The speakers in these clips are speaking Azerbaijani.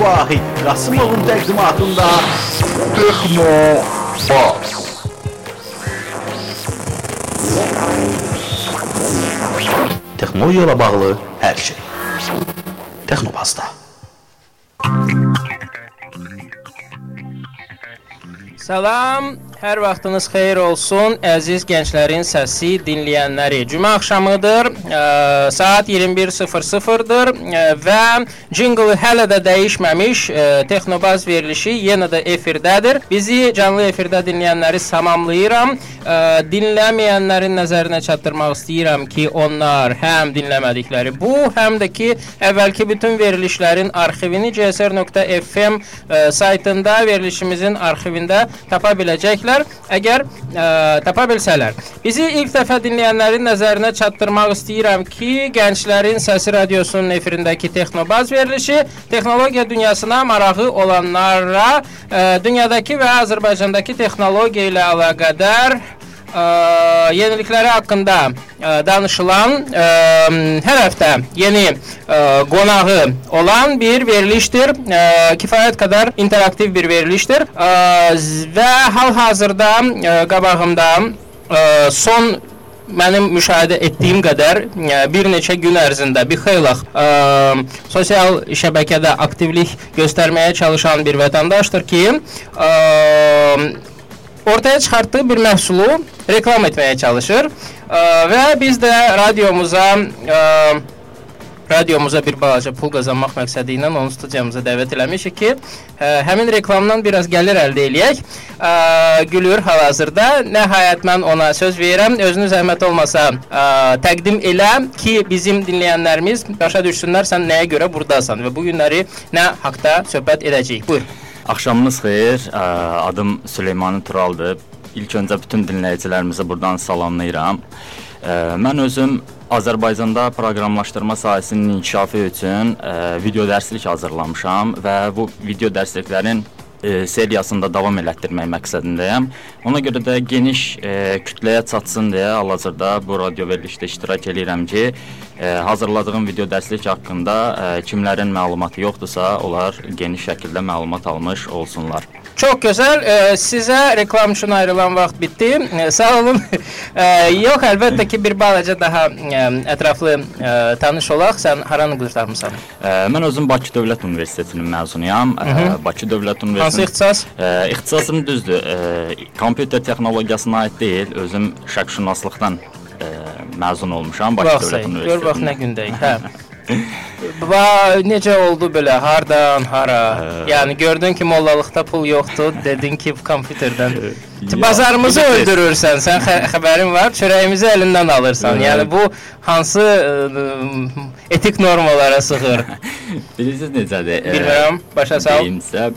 Vahid Qasımovun təqdimatında Texno Baz. Texnologiya ilə bağlı hər şey. Texnobazda. Salam, hər vaxtınız xeyir olsun, əziz gənclərin səsi dinləyənləri. Cümə axşamıdır, ə, saat 21:00-dır və jingle hələ də dəyişməmiş, ə, Texnobaz verilişi yenə də efirdədir. Bizi canlı efirdə dinləyənləri salamlayıram. Ə, dinləməyənlərin nəzərinə çatdırmaq istəyirəm ki, onlar həm dinləmədikləri bu, həm də ki, əvvəlki bütün verilişlərin arxivini csr.fm saytında verilişimizin arxivində tapa biləcəklər. Əgər ə, tapa bilsələr. Bizi ilk dəfə dinləyənlərin nəzərinə çatdırmaq istəyirəm ki, Gənclərin Səsi radiosunun efirindəki Texnobaz verilişi texnologiya dünyasına marağı olanlara ə, dünyadakı və Azərbaycandakı texnologiya ilə əlaqədar ə, yenilikləri haqqında ə, danışılan ə, hər həftə yeni ə, qonağı olan bir verilişdir. Ə, kifayət qədər interaktiv bir verilişdir. Ə, və hal-hazırda ə, qabağımda ə, son mənim müşahidə etdiyim qədər bir neçə gün ərzində bir xeyli ə, sosial şəbəkədə aktivlik göstərməyə çalışan bir vətəndaşdır ki, ə, ortaya çıxartdığı bir məhsulu reklam etməyə çalışır ə, və biz də radiomuza ə, radiomuza bir balaca pul qazanmaq məqsədi ilə onu studiyamıza dəvət eləmişik ki, ə, həmin reklamdan biraz gəlir əldə eləyək. Ə, gülür hal-hazırda. Nəhayət mən ona söz verirəm. Özünü zəhmət olmasa ə, təqdim elə ki, bizim dinləyənlərimiz başa düşsünlər sən nəyə görə burdasan və bu günləri nə haqqda söhbət edəcəyik. Buyur. Axşamınız xeyir. Adım Süleyman Turaldır. İlk öncə bütün dinləyicilərimizi buradan salamlayıram. Mən özüm Azərbaycanda proqramlaşdırma sahəsinin inkişafı üçün video dərslik hazırlamışam və bu video dərsliklərin seriyasında davam elətdirmək məqsədindəyəm. Ona görə də geniş ə, kütləyə çatsın deyə hal-hazırda bu radio verilişdə iştirak eləyirəm ki, ə, hazırladığım video dərslik haqqında ə, kimlərin məlumatı yoxdursa, onlar geniş şəkildə məlumat almış olsunlar. Çox gözəl. Ə, sizə reklam üçün ayrılan vaxt bitdi. Ə, sağ olun. Ə, yox, əlbəttə ki, bir balaca daha ə, ətraflı ə, tanış olaq. Sən haranı qurtarmısan? Ə, Mən özüm Bakı Dövlət Universitetinin məzunuyam. Ə, Bakı Dövlət Hansı Universitetinin ixtisas? Ə, ixtisasım düzdür. Ə, kompüter texnologiyasına aid deyil, özüm şərqşünaslıqdan ə, məzun olmuşam Bakı Bax, Dövlət sən, gör bax nə Universitetində. gündəyik, hə. Va, necə oldu belə? Hardan, hara? Yəni gördün ki, mollalıqda pul yoxdur, dedin ki, kompüterdən. Bazarımızı öldürürsən. Sən xə xəbərin var, çörəyimizi əlindən alırsan. Evet. Yəni bu hansı ə, etik normalara sığır? Bilirsiniz necədir? Ə, Bilmirəm, başa sal. Deyimsə,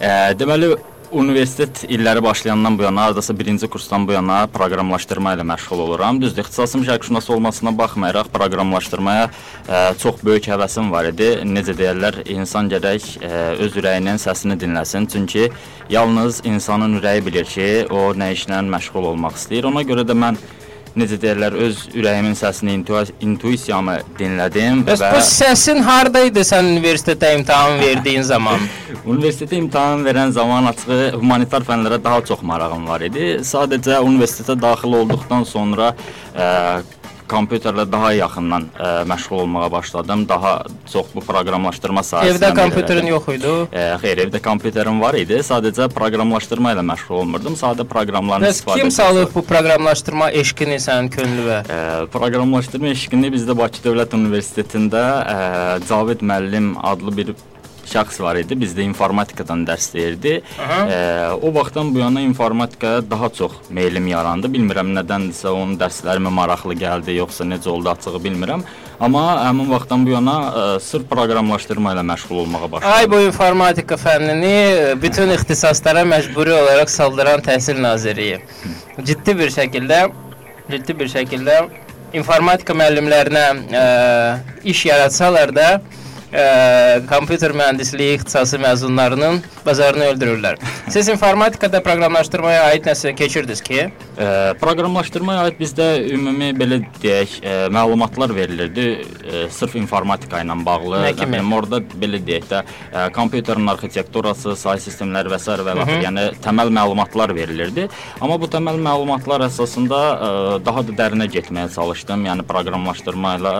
ə, deməli universitet illəri başlayandan bu yana, hardasa 1-ci kursdan bu yana proqramlaşdırma ilə məşğul oluram. Düzdür, ixtisasım şərqşünası olmasına baxmayaraq proqramlaşdırmaya ə, çox böyük həvəsim var idi. Necə deyirlər, insan gərək ə, öz ürəyinin səsini dinləsin. Çünki yalnız insanın ürəyi bilir ki, o nə işlə məşğul olmaq istəyir. Ona görə də mən necə deyirlər, öz ürəyimin səsini, intu- intuisiyamı dinlədim Bəs bu səsin harda idi sən universitetdə imtahan verdiyin zaman? Universitetə imtahan verən zaman açığı humanitar fənlərə daha çox marağım var idi. Sadəcə universitetə daxil olduqdan sonra ə, kompüterlə daha yaxından ə, məşğul olmağa başladım. Daha çox bu proqramlaşdırma sahəsinə. Evdə kompüterin yox idi. Ə, xeyr, evdə kompüterim var idi. Sadəcə proqramlaşdırma ilə məşğul olmurdum. Sadə proqramlardan Bəs istifadə kim etmək salıb bu proqramlaşdırma eşqini sənin könlünə? Ə, proqramlaşdırma eşqini bizdə Bakı Dövlət Universitetində ə, Cavid müəllim adlı bir şəxs var idi. Bizdə informatikadan dərs deyirdi. E, o vaxtdan bu yana informatikaya daha çox meylim yarandı. Bilmirəm nədəndirsə onun dərslərimə maraqlı gəldi, yoxsa necə oldu açığı bilmirəm. Amma həmin vaxtdan bu yana e, sırf proqramlaşdırma ilə məşğul olmağa başladım. Ay bu informatika fənnini bütün ixtisaslara məcburi olaraq saldıran Təhsil Nazirliyi ciddi bir şəkildə ciddi bir şəkildə informatika müəllimlərinə ə, iş yaratsalar da ə, kompüter mühəndisliyi ixtisası məzunlarının bazarını öldürürlər. Siz informatikada proqramlaşdırmaya aid nəsə keçirdiniz ki? Ə, proqramlaşdırmaya aid bizdə ümumi belə deyək, ə, məlumatlar verilirdi, ə, sırf informatika ilə bağlı. Nə kimi? Bilmirəm, orada belə deyək də, ə, kompüterin arxitekturası, say sistemləri və s. və və yəni təməl məlumatlar verilirdi. Amma bu təməl məlumatlar əsasında ə, daha da dərinə getməyə çalışdım. Yəni proqramlaşdırma ilə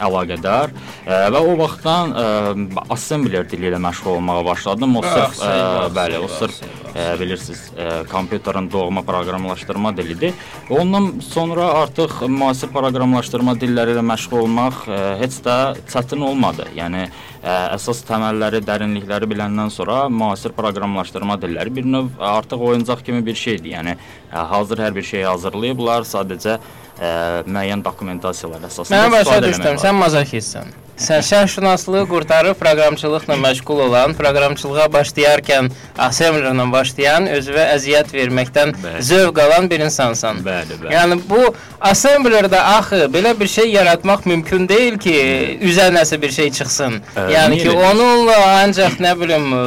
əlaqədar və o vaxtdan ə, assembler dili ilə məşğul olmağa başladım. O Ah, sırf ə, bəli, o sırf ə, bilirsiniz, ə, kompüterin doğma proqramlaşdırma dilidir. Ondan sonra artıq müasir proqramlaşdırma dilləri ilə məşğul olmaq ə, heç də çətin olmadı. Yəni ə, əsas təməlləri, dərinlikləri biləndən sonra müasir proqramlaşdırma dilləri bir növ artıq oyuncaq kimi bir şeydir. Yəni ə, hazır hər bir şeyi hazırlayıblar, sadəcə ə, müəyyən dokumentasiyalar əsasında Mən başa istifadə düşdüm. Sən mazoxistsən. Sən şərhşünaslığı qurtarıb proqramçılıqla məşğul olan, proqramçılığa başlayarkən assemblerlə başlayan, özünə əziyyət verməkdən Bəli. zövq alan bir insansan. Bəli, bəli. Yəni bu assemblerdə axı belə bir şey yaratmaq mümkün deyil ki, üzə nəsə bir şey çıxsın. Ə, yəni ki, onunla ancaq nə bilim, ə,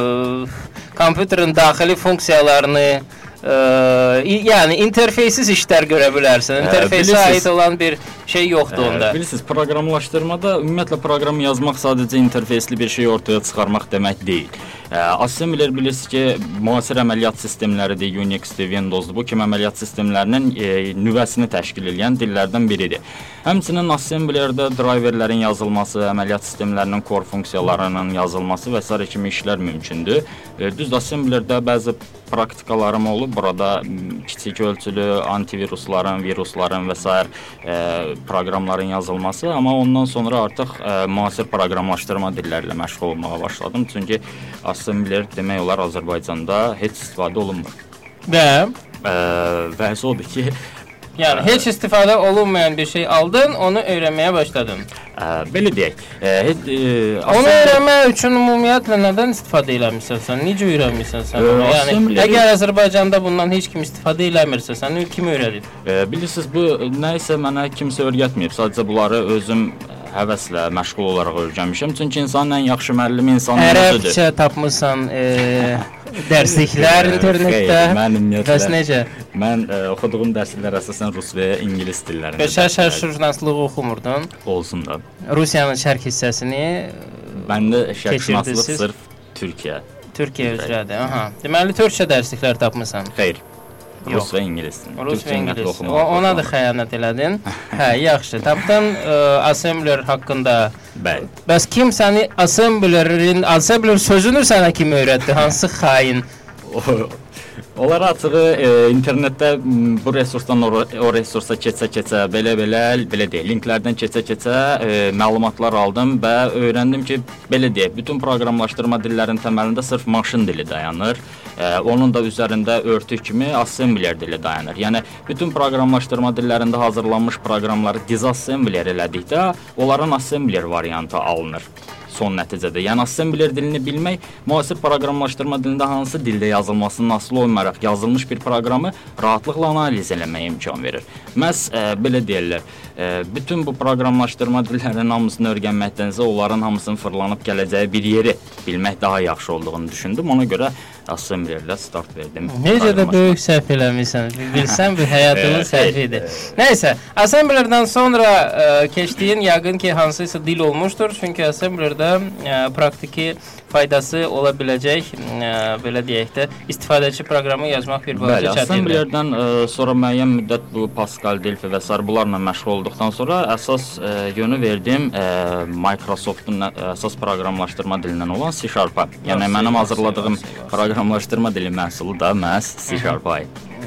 kompüterin daxili funksiyalarını ə, yəni interfeysiz işlər görə bilərsən. İnterfeysə aid olan bir şey yoxdur onda. Ə, bilirsiniz, proqramlaşdırmada ümumiyyətlə proqram yazmaq sadəcə interfeysli bir şey ortaya çıxarmaq demək deyil. Assembler bilirsiniz ki, müasir əməliyyat sistemləridir, Unix-dir, Windows-dur. Bu kimi əməliyyat sistemlərinin e, nüvəsini təşkil edən dillərdən biridir. Həmçinin assemblerdə driverlərin yazılması, əməliyyat sistemlərinin core funksiyalarının yazılması və s. kimi işlər mümkündür. E, düz assemblerdə bəzi praktikalarım olub. Burada kiçik ölçülü antivirusların, virusların və s. E, proqramların yazılması, amma ondan sonra artıq e, müasir proqramlaşdırma dilləri ilə məşğul olmağa başladım. Çünki assembler demək olar Azərbaycanda heç istifadə olunmur. Və E, və odur ki, yəni heç istifadə olunmayan bir şey aldın, onu öyrənməyə başladın. e, belə deyək, e, heç e, Onu öyrənmək üçün ümumiyyətlə nədən istifadə eləmirsən sən? Necə öyrənmisən sən Ə, onu? Yəni assembleri- əgər Azərbaycanda bundan heç kim istifadə eləmirsə, sən kim öyrədib? E, bilirsiniz bu nə isə mənə kimsə öyrətməyib. Sadəcə bunları özüm həvəslə məşğul olaraq öyrənmişəm. Çünki insanın ən yaxşı müəllimi insanın özüdür. Ərəbcə tapmısan e, dərsliklər internetdə. Mən ümumiyyətlə- Bəs necə? Mən ə, oxuduğum dərslər əsasən rus və ingilis dillərində. Verdim. şərhşünaslığı oxumurdun? olsun da. Rusiyanın şərq hissəsini Məndə Keçirdiniz şərqşünaslıq sırf Türkiyə. Türkiyə üzrədir. Aha. Deməli türkçə dərsliklər tapmısan. Xeyr. Rus və ingilis. Rus və ingilis. O, ona da xəyanət elədin. Hə, yaxşı. Tapdın ə, assembler haqqında. Bəli. Bəs kim səni assemblerin, assembler sözünü sənə kim öyrətdi? Hansı xain? Onlar açığı e, internetdə bu resursdan o, o resursa keçə-keçə belə-belə belə deyək, linklərdən keçə-keçə e, məlumatlar aldım və öyrəndim ki, belə deyək, bütün proqramlaşdırma dillərinin təməlində sırf maşın dili dayanır. E, onun da üzərində örtük kimi assembler dili dayanır. Yəni bütün proqramlaşdırma dillərində hazırlanmış proqramları disassembler elədikdə onların assembler variantı alınır son nəticədə. Yəni assembler dilini bilmək müasir proqramlaşdırma dilində hansı dildə yazılmasından asılı olmayaraq yazılmış bir proqramı rahatlıqla analiz eləməyə imkan verir. Məhz e, belə deyirlər. E, bütün bu proqramlaşdırma dillərinin hamısını öyrənməkdənsə onların hamısının fırlanıb gələcəyi bir yeri bilmək daha yaxşı olduğunu düşündüm. Ona görə assemblerlə start verdim. Necə də böyük səhv eləmisən. Bilsən bu həyatının səhvidir. Nəysə, assemblerdən sonra ə, keçdiyin yəqin ki, hansısa dil olmuşdur. Çünki assemblerdə ə, praktiki faydası ola biləcək, ə, belə deyək də, istifadəçi proqramı yazmaq bir Bəli, balaca çətindir. assemblerdən ə, sonra müəyyən müddət bu Pascal, Delphi və sair bunlarla məşğul olduqdan sonra əsas ə, yönü verdim ə, Microsoft-un əsas proqramlaşdırma dilindən olan C#-a. Yəni mənim hazırladığım proqramlaşdırma dili məhsulu da məhz C#-a.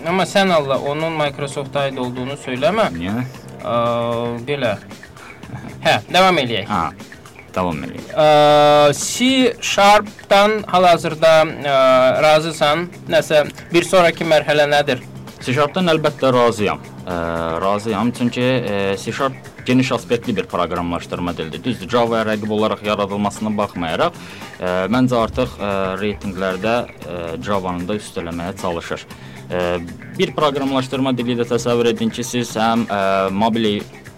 Amma sən Allah onun Microsoft-a aid olduğunu söyləmə. Niyə? Ə, belə. Hə, davam eləyək. Ha. Davam edin. Ə, C Sharp-dan hal-hazırda razısan? Nəsə bir sonrakı mərhələ nədir? C Sharp-dan əlbəttə razıyam. Ə, razıyam çünki ə, C geniş aspektli bir proqramlaşdırma dilidir. Düzdür, Java-ya rəqib olaraq yaradılmasına baxmayaraq, ə, məncə artıq ə, reytinqlərdə ə, Java-nı da üstələməyə çalışır. Ə, bir proqramlaşdırma dili də təsəvvür edin ki, siz həm ə, mobil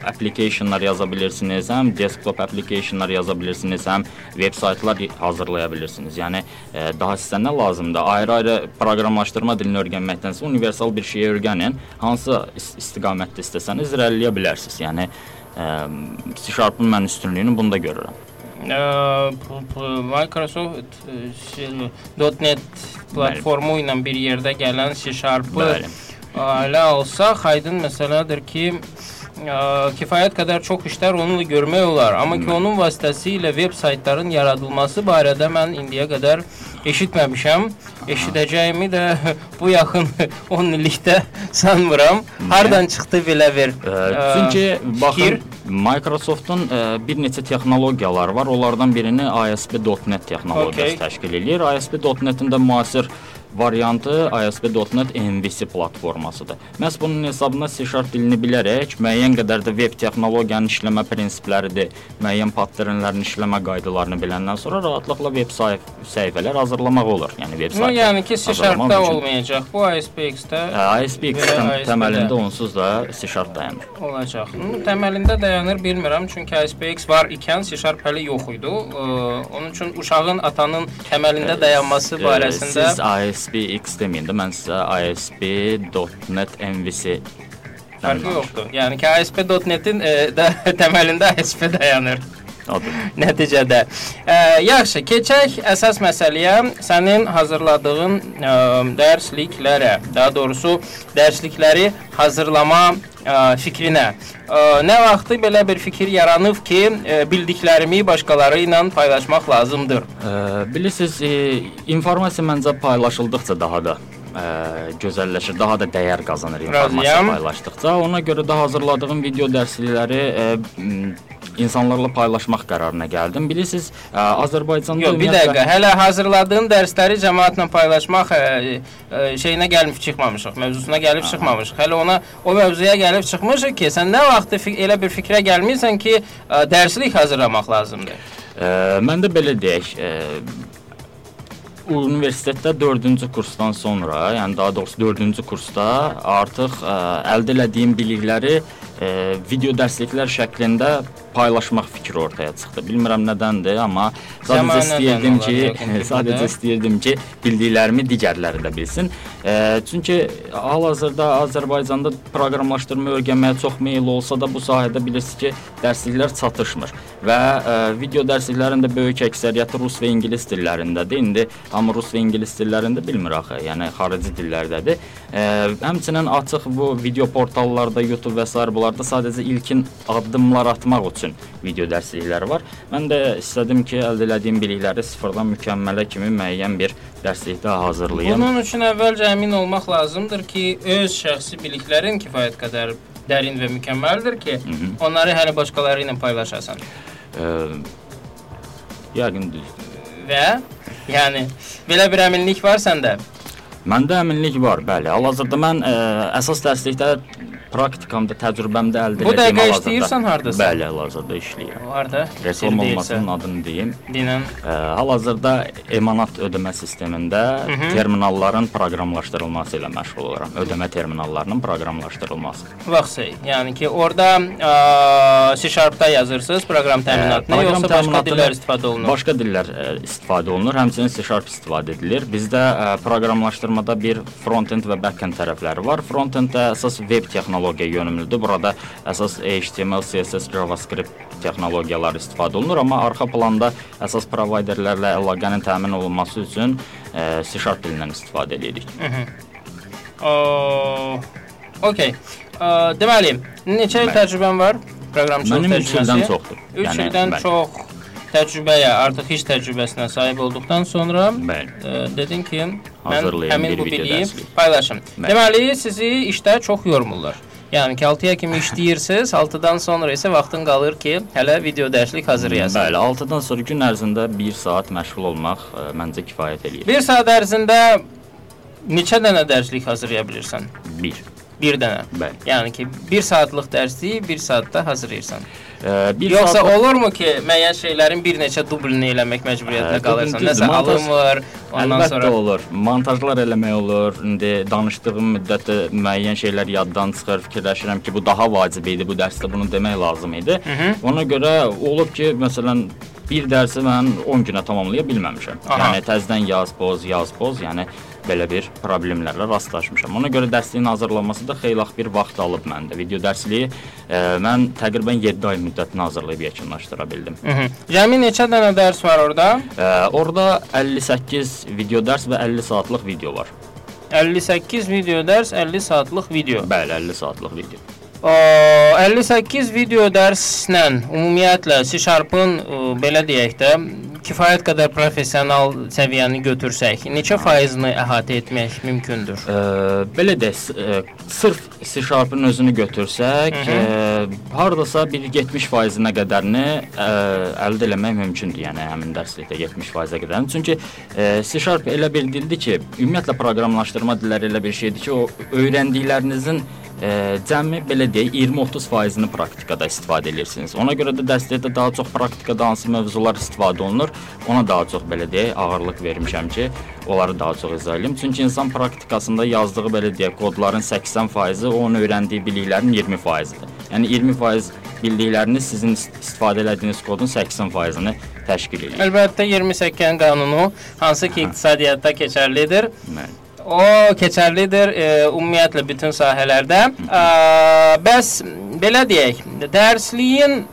applicationlar yaza bilirsiniz, həm desktop applicationlar yaza bilirsiniz, həm veb saytlar hazırlaya bilirsiniz. Yəni ə, daha sizə nə lazımdır? Ayrı-ayrı proqramlaşdırma dilini öyrənməkdənsə universal bir şeyi öyrənin. Hansı is- istiqamətdə istəsəniz irəliləyə bilərsiniz. Yəni ə, C Sharp-ın mən üstünlüyünü bunda görürəm. P- Microsoft şey, .NET platformu ilə bir yerdə gələn C elə alsaq, aydın məsələdir ki, ə, kifayət qədər çox işlər onunla görmək olar. Amma ki onun vasitəsilə veb saytların yaradılması barədə mən indiyə qədər eşitməmişəm. Eşidəcəyimi də bu yaxın 10 illikdə sanmıram. Hardan çıxdı belə bir? Ə, Çünki baxın? Microsoftun ə, bir neçə texnologiyaları var. Onlardan birini ASP.NET texnologiyası Okay. təşkil eləyir. ASP.NET-in də müasir variantı ASP.NET MVC platformasıdır. Məhz bunun hesabına C# dilini bilərək müəyyən qədər də veb texnologiyanın işləmə prinsipləridir, müəyyən patternlərin işləmə qaydalarını biləndən sonra rahatlıqla veb sayf səhifələr hazırlamaq olur. Yəni veb No, saytı. yəni ki, C hazırlamaq Sharp-da mümkün. olmayacaq. Bu ASP.X-də Ə, ASP.X təməlində onsuz da C# dayanır. olacaq. Təməlində dayanır bilmirəm, çünki ASP.X var ikən C hələ yox idi. Onun üçün uşağın atanın təməlində dayanması barəsində siz ASP.X deməyin də mən sizə ASP.NET MVC fərqi yoxdur. Yəni ki, ASP.NET-in ə, də təməlində ASP dayanır. Nəticədə. Ə, yaxşı, keçək əsas məsələyə. Sənin hazırladığın ə, dərsliklərə, daha doğrusu dərslikləri hazırlama ə, fikrinə. Ə, nə vaxtı belə bir fikir yaranıb ki, ə, bildiklərimi başqaları ilə paylaşmaq lazımdır? Ə, bilirsiniz, e, informasiya məncə paylaşıldıqca daha da ə, gözəlləşir, daha da dəyər qazanır informasiya Razıyam. paylaşdıqca. Ona görə də hazırladığım video dərslikləri ə, m, insanlarla paylaşmaq qərarına gəldim. Bilirsiniz, ə, Azərbaycanda Yox, bir dəqiqə. Hələ hazırladığın dərsləri cəmaətlə paylaşmaq ə, ə, şeyinə gəlib çıxmamışıq, mövzusuna gəlib çıxmamışıq. Hələ ona o mövzuya gəlib çıxmışıq ki, sən nə vaxt elə bir fikrə gəlmisən ki, ə, dərslik hazırlamaq lazımdır. Ə, mən də belə deyək, ə, universitetdə 4-cü kursdan sonra, yəni daha doğrusu 4-cü kursda artıq ə, əldə etdiyim bilikləri ə, video dərsliklər şəklində paylaşmaq fikri ortaya çıxdı. Bilmirəm nədəndir, amma sadəcə istəyirdim ki, sadəcə də. istəyirdim ki, bildiklərimi digərləri də bilsin. E, çünki hal-hazırda Azərbaycanda proqramlaşdırma öyrənməyə çox meyl olsa da bu sahədə bilirsiniz ki, dərsliklər çatışmır və e, video dərsliklərin də böyük əksəriyyəti rus və ingilis dillərindədir. İndi amma rus və ingilis dillərində bilmir axı, yəni xarici dillərdədir. E, həmçinin açıq bu video portallarda, YouTube və s. bunlarda sadəcə ilkin addımlar atmaq üçün video dərslikləri var. Mən də istədim ki, əldə etdiyim bilikləri sıfırdan mükəmmələ kimi müəyyən bir dərslikdə hazırlayım. Bunun üçün əvvəlcə əmin olmaq lazımdır ki, öz şəxsi biliklərin kifayət qədər dərin və mükəmməldir ki, onları hələ başqaları ilə paylaşasan. Ə, yəqin düzdür. Və yəni belə bir əminlik var səndə. Məndə əminlik var, bəli. Hal-hazırda mən ə, əsas dərslikdə praktikamda, təcrübəmdə əldə Bu etdiyim dəqiqə hal-hazırda- işləyirsən hardasa? Bəli, hal-hazırda işləyirəm. Harda? Reklam olmasının adını deyim. Dinən. Hal-hazırda emanat ödəmə sistemində terminalların proqramlaşdırılması ilə məşğul oluram. Ödəmə terminallarının proqramlaşdırılması. Vaxtsay. Yəni ki, orada ə, C Sharp-da yazırsınız proqram təminatını, Ə, yoxsa başqa dillər istifadə olunur? Başqa dillər ə, istifadə olunur, həmçinin C# istifadə edilir. Bizdə ə, proqramlaşdırmada bir front-end və back-end tərəfləri var. Front-enddə əsas veb texnologiya yönümlüdür. Burada əsas HTML, CSS, JavaScript texnologiyaları istifadə olunur, amma arxa planda əsas provayderlərlə əlaqənin təmin olunması üçün ə, C# dilindən istifadə edirik. Okay. Ə, deməli, neçə il təcrübən var proqramçılıq Mənim üç ildən təcrübəsi? çoxdur. 3 Yəni, ildən bəli. çox təcrübəyə, artıq iş təcrübəsinə sahib olduqdan sonra Bəli. ə, dedin ki, mən Hazırlayın həmin bu biliyi paylaşım. Bəli. Deməli, sizi işdə çox yormurlar. Yəni ki 6-ya kimi işləyirsiniz, 6-dan sonra isə vaxtın qalır ki, hələ video dərslik hazırlayasınız. Bəli, 6-dan sonra gün ərzində 1 saat məşğul olmaq ə, məncə kifayət eləyir. 1 saat ərzində neçə dənə dərslik hazırlaya bilirsən? 1. 1 dənə. Bəli. Yəni ki 1 saatlıq dərsliyi 1 saatda hazırlayırsan. 1 Yoxsa saat olurmu ki, müəyyən şeylərin bir neçə dublini eləmək məcburiyyətində Hə, qalırsan? Nəsə montaj- alınmır, ondan Əlbəttə sonra olur. Montajlar eləmək olur. İndi danışdığım müddətdə müəyyən şeylər yaddan çıxır. Fikirləşirəm ki, bu daha vacib idi. Bu dərsdə bunu demək lazım idi. Ona görə olub ki, məsələn, bir dərsi mən 10 günə tamamlaya bilməmişəm. Aha. Yəni təzədən yaz, poz, yaz, poz, yəni belə bir problemlərlə rastlaşmışam. Ona görə dərsliyin hazırlanması da xeyli bir vaxt alıb məndə. Video dərsliyi e, mən təqribən 7 ay müddətini hazırlayıb yekunlaşdıra bildim. Hı -hı. Cəmi neçə dənə dərs var orada? E, orada 58 video dərs və 50 saatlıq video var. 58 video dərs, 50 saatlıq video. Bəli, 50 saatlıq video. O, 58 video dərslə ümumiyyətlə ə, belə deyək də kifayət qədər professional səviyyəni götürsək, neçə faizini əhatə etmək mümkündür? Ə, belə də sırf C#-ın özünü götürsək, Hı ə, hardasa bir 70%-nə qədərini ə, əldə etmək mümkündür. Yəni həmin dərslikdə 70%-ə qədərini. Çünki ə, C# elə bir dildir ki, ümumiyyətlə proqramlaşdırma dilləri elə bir şeydir ki, o öyrəndiklərinizin ə, cəmi belə deyək 20-30%-ni praktikada istifadə edirsiniz. Ona görə də dərslikdə daha çox praktikada hansı mövzular istifadə olunur, ona daha çox belə deyək ağırlıq vermişəm ki, onları daha çox izah edim. Çünki insan praktikasında yazdığı belə deyək kodların 80%-i onun öyrəndiyi biliklərin 20%-idir. Yəni 20% bildikləriniz sizin ist- istifadə etdiyiniz kodun 80%-ni təşkil edir. Əlbəttə 28 qanunu hansı ki iqtisadiyyatda keçərlidir. Bəli. O keçərlidir e, ümumiyyətlə bütün sahələrdə. Ə, bəs belə deyək, dərsliyin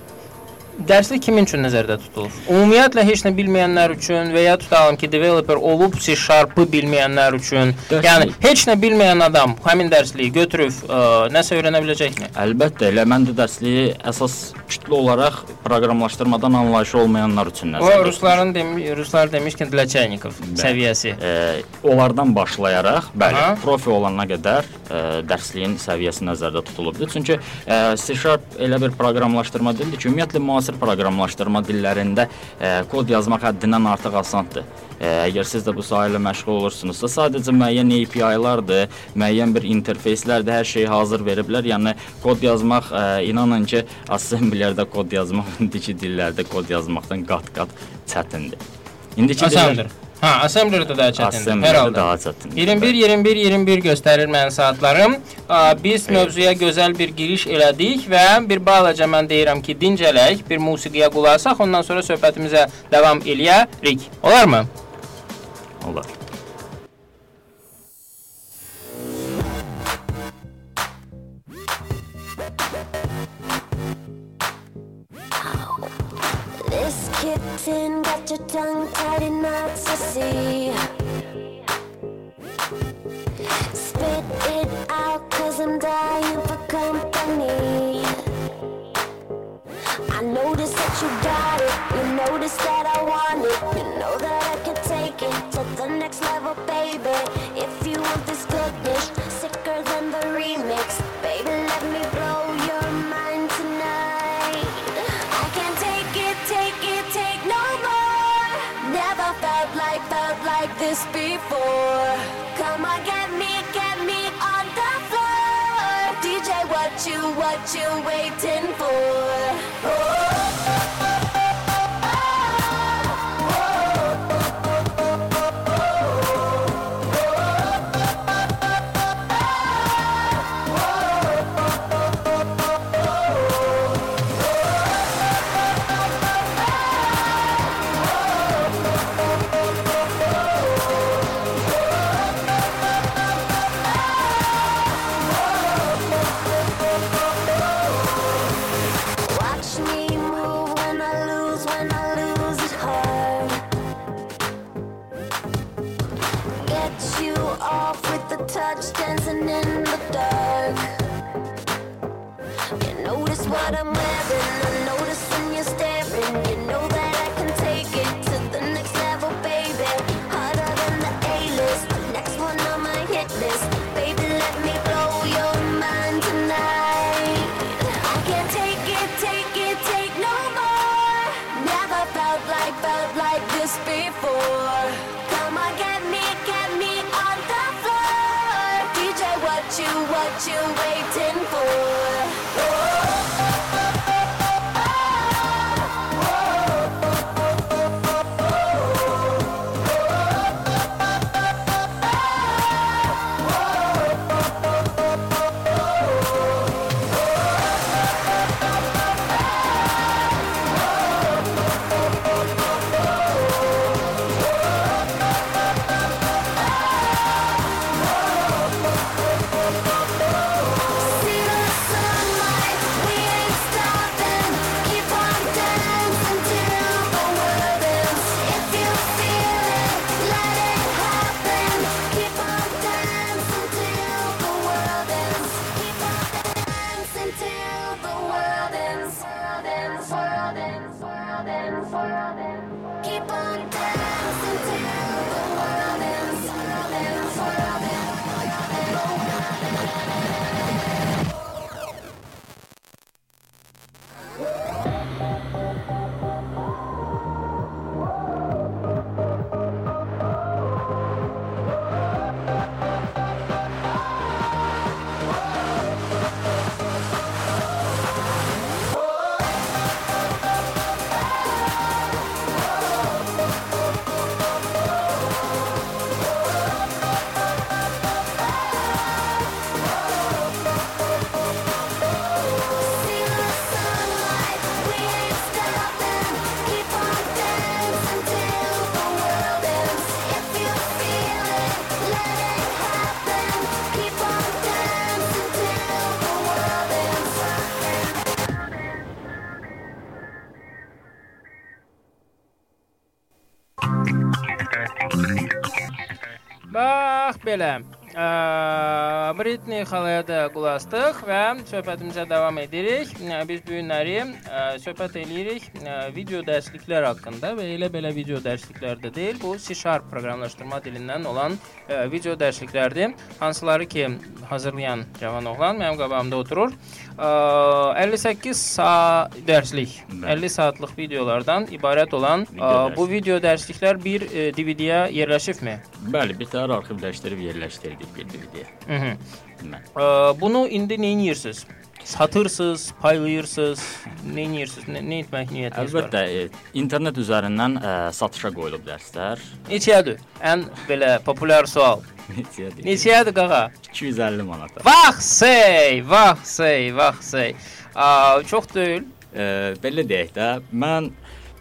dərslik kimin üçün nəzərdə tutulur? Ümumiyyətlə heç nə bilməyənlər üçün və ya tutalım ki, developer olub C#-ı bilməyənlər üçün, Dərslik- yəni heç nə bilməyən adam həmin dərsliyi götürüb ə, nəsə öyrənə biləcəkmi? Əlbəttə, elə mən də dərsliyi əsas kütlə olaraq proqramlaşdırmadan anlayışı olmayanlar üçün O nəzərdə rusların demi Ruslar demişkən Dlaçenikov səviyyəsi. E, onlardan başlayaraq, bəli, Aha. profi olana qədər e, dərsliyin səviyyəsi nəzərdə tutulubdur. Çünki e, C# elə bir proqramlaşdırma dildir ki, ümumiyyətlə müasir proqramlaşdırma dillərində e, kod yazmaq həddindən artıq asandır. E, əgər siz də bu sahə ilə məşğul olursunuzsa, sadəcə müəyyən API-lardır, müəyyən bir interfeyslərdir, hər şeyi hazır veriblər. Yəni kod yazmaq, e, inanın ki, assemblylərdə kod yazmaq indiki dillərdə kod yazmaqdan qat-qat çətindir. İndiki Asandır. Ha, assemblerdə daha çətindir. Hər halda. daha çətindir. 21 21 21 göstərir mənim saatlarım. Biz mövzuya gözəl bir giriş elədik və bir balaca mən deyirəm ki, dincələk, bir musiqiyə qulaq asaq, ondan sonra söhbətimizə davam eləyərik. Olarmı? Olar. Kitten got your tongue tied in knots to see. Spit it out, cause I'm dying for company. I notice that you got it, you notice that you, what you waiting for? Watch you waiting belə. Ə, Britney xalaya da qulaq asdıq və söhbətimizə davam edirik. Biz bu günləri ə, söhbət eləyirik ə, video dərsliklər haqqında və elə belə video dərsliklər də deyil. Bu C# proqramlaşdırma dilindən olan ə, video dərsliklərdir. Hansıları ki hazırlayan cavan oğlan mənim qabağımda oturur. Ə, 58 saat dərslik, Bəli. 50 saatlıq videolardan ibarət olan Video ə, bu video dərsliklər bir DVD-yə yerləşibmi? Bəli, bir təhər arxivləşdirib yerləşdirdik bir DVD-yə. Mhm. Mən. Ə, bunu indi nə edirsiniz? Satırsınız, paylayırsınız, nə edirsiniz? Nə, nə etmək niyyətiniz var? Əlbəttə, e, internet üzərindən ə, satışa qoyulub dərslər. Neçədir? Ən belə populyar sual. Neçədir? Neçədir qağa? 250 manata. Vaxsey, vaxsey, vaxsey. Ə, çox deyil. E, belə deyək də, mən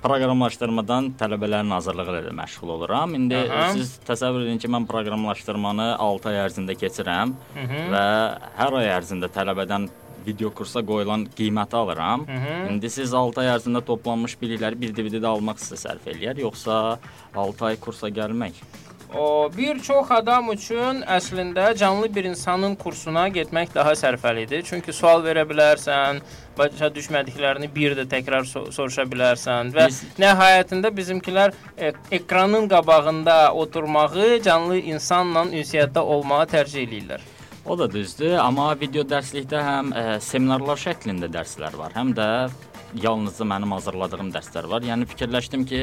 proqramlaşdırmadan tələbələrin hazırlığı ilə məşğul oluram. İndi Aha. siz təsəvvür edin ki, mən proqramlaşdırmanı 6 ay ərzində keçirəm Mhm. və hər ay ərzində tələbədən video kursa qoyulan qiyməti alıram. Mhm. İndi siz 6 ay ərzində toplanmış bilikləri bir DVD-də almaq sizə sərf eləyər, yoxsa 6 ay kursa gəlmək? O bir çox adam üçün əslində canlı bir insanın kursuna getmək daha sərfəlidir. Çünki sual verə bilərsən, başa düşmədiklərini bir də təkrar so soruşa bilərsən və Biz- nəhayətində bizimkilər e ekranın qabağında oturmağı, canlı insanla ünsiyyətdə olmağı tərcih eləyirlər. O da düzdür, amma video dərslikdə həm ə, seminarlar şəklində dərslər var, həm də yalnızca mənim hazırladığım dərslər var. Yəni fikirləşdim ki,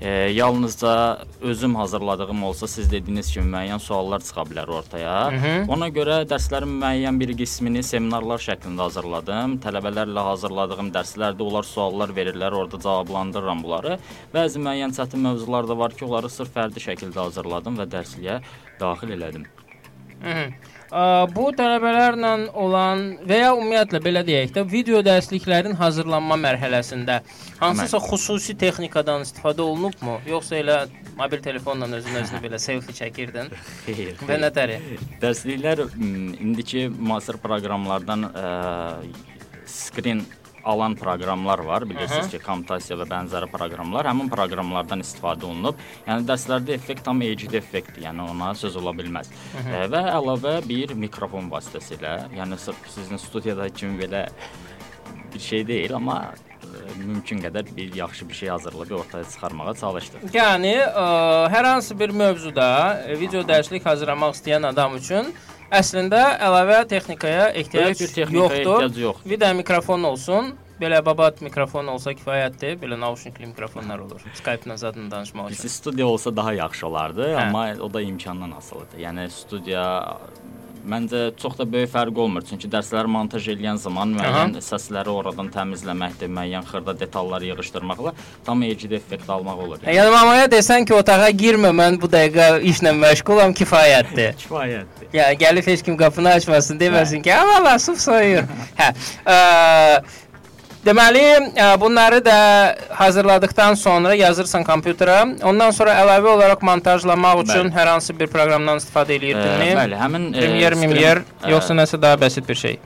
e, yalnızca özüm hazırladığım olsa siz dediyiniz kimi müəyyən suallar çıxa bilər ortaya. Mhm. Ona görə dərslərin müəyyən bir qismini seminarlar şəklində hazırladım. Tələbələrlə hazırladığım dərslərdə onlar suallar verirlər, orada cavablandırıram bunları. Bəzi müəyyən çətin mövzular da var ki, onları sırf fərdi şəkildə hazırladım və dərsliyə daxil elədim. Mhm. Ə, Bu tələbələrlə olan və ya ümumiyyətlə belə deyək də, video dərsliklərin hazırlanma mərhələsində hansısa xüsusi texnikadan istifadə olunubmu, yoxsa elə mobil telefonla özün özünə belə selfie çəkirdin Xeyr. və nətəri? Dərsliklər indiki müasir proqramlardan ə, screen alan proqramlar var. Bilirsiniz Aha. ki, Camtasia və bənzəri proqramlar həmin proqramlardan istifadə olunub. Yəni dərslərdə effekt tam HD effektdir. Yəni ona söz ola bilməz. Ə, və əlavə bir mikrofon vasitəsilə, yəni sizin studiyada kimi belə bir şey deyil, amma ə, mümkün qədər bir yaxşı bir şey hazırlayıb ortaya çıxarmağa çalışdıq. Yəni ə, hər hansı bir mövzuda e, video dərslik hazırlamaq istəyən adam üçün əslində əlavə texnikaya ehtiyac bir texnikaya yoxdur. ehtiyac yoxdur. Bir də mikrofon olsun. Belə babat mikrofon olsa kifayətdir. Belə naushnikli mikrofonlar olur. Skype-la zadla danışmaq üçün. Bizə studiya olsa daha yaxşı olardı, Hə. amma o da imkandan asılıdır. Yəni studiya məncə çox da böyük fərq olmur. Çünki dərsləri montaj edən zaman müəyyən səsləri oradan təmizləməkdir, müəyyən xırda detallar yığışdırmaqla tam HD effekt almaq olur. Yəni mamaya desən ki, otağa girmə, mən bu dəqiqə işlə məşğulam, kifayətdir. Kifayətdir. Ya gəlib heç kim qapını açmasın, deməsin ki, "Ha, valla suf soyuyur." hə. Ə, deməli, ə, bunları da hazırladıkdan sonra yazırsan kompüterə. Ondan sonra əlavə olaraq montajlamaq üçün Bəli. hər hansı bir proqramdan istifadə edirdinmi? bəli, həmin ə, Premiere, Mimyer, ə, yoxsa nəsə daha bəsit bir şey?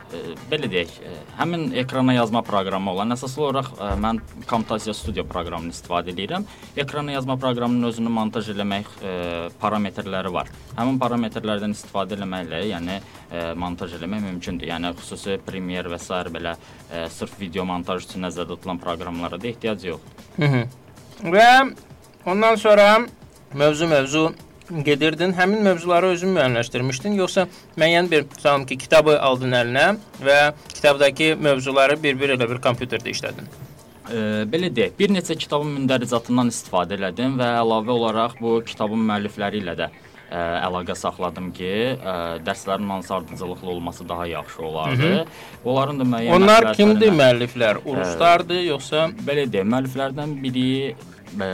belə deyək, həmin ekrana yazma proqramı olan əsas olaraq ə, mən Camtasia Studio proqramını istifadə edirəm. Ekrana yazma proqramının özünü montaj eləmək ə, parametrləri var. Həmin parametrlərdən istifadə etməklə, yəni ə, montaj eləmək mümkündür. Yəni xüsusi Premiere və s. belə ə, sırf video montaj üçün nəzərdə tutulan proqramlara da ehtiyac yoxdur. Hı -hı. Və ondan sonra mövzu mövzu gedirdin. Həmin mövzuları özün müəyyənləşdirmişdin, yoxsa müəyyən bir tutalım ki, kitabı aldın əlinə və kitabdakı mövzuları bir-bir elə bir kompüterdə işlədin. Ə, belə deyək, bir neçə kitabın mündəricatından istifadə elədim və əlavə olaraq bu kitabın müəllifləri ilə də ə, əlaqə saxladım ki, ə, dərslərin hansı ardıcıllıqlı olması daha yaxşı olardı. Onların da müəyyən Onlar kimdir müəlliflər? Uruslardır yoxsa Belə deyək, müəlliflərdən biri ə,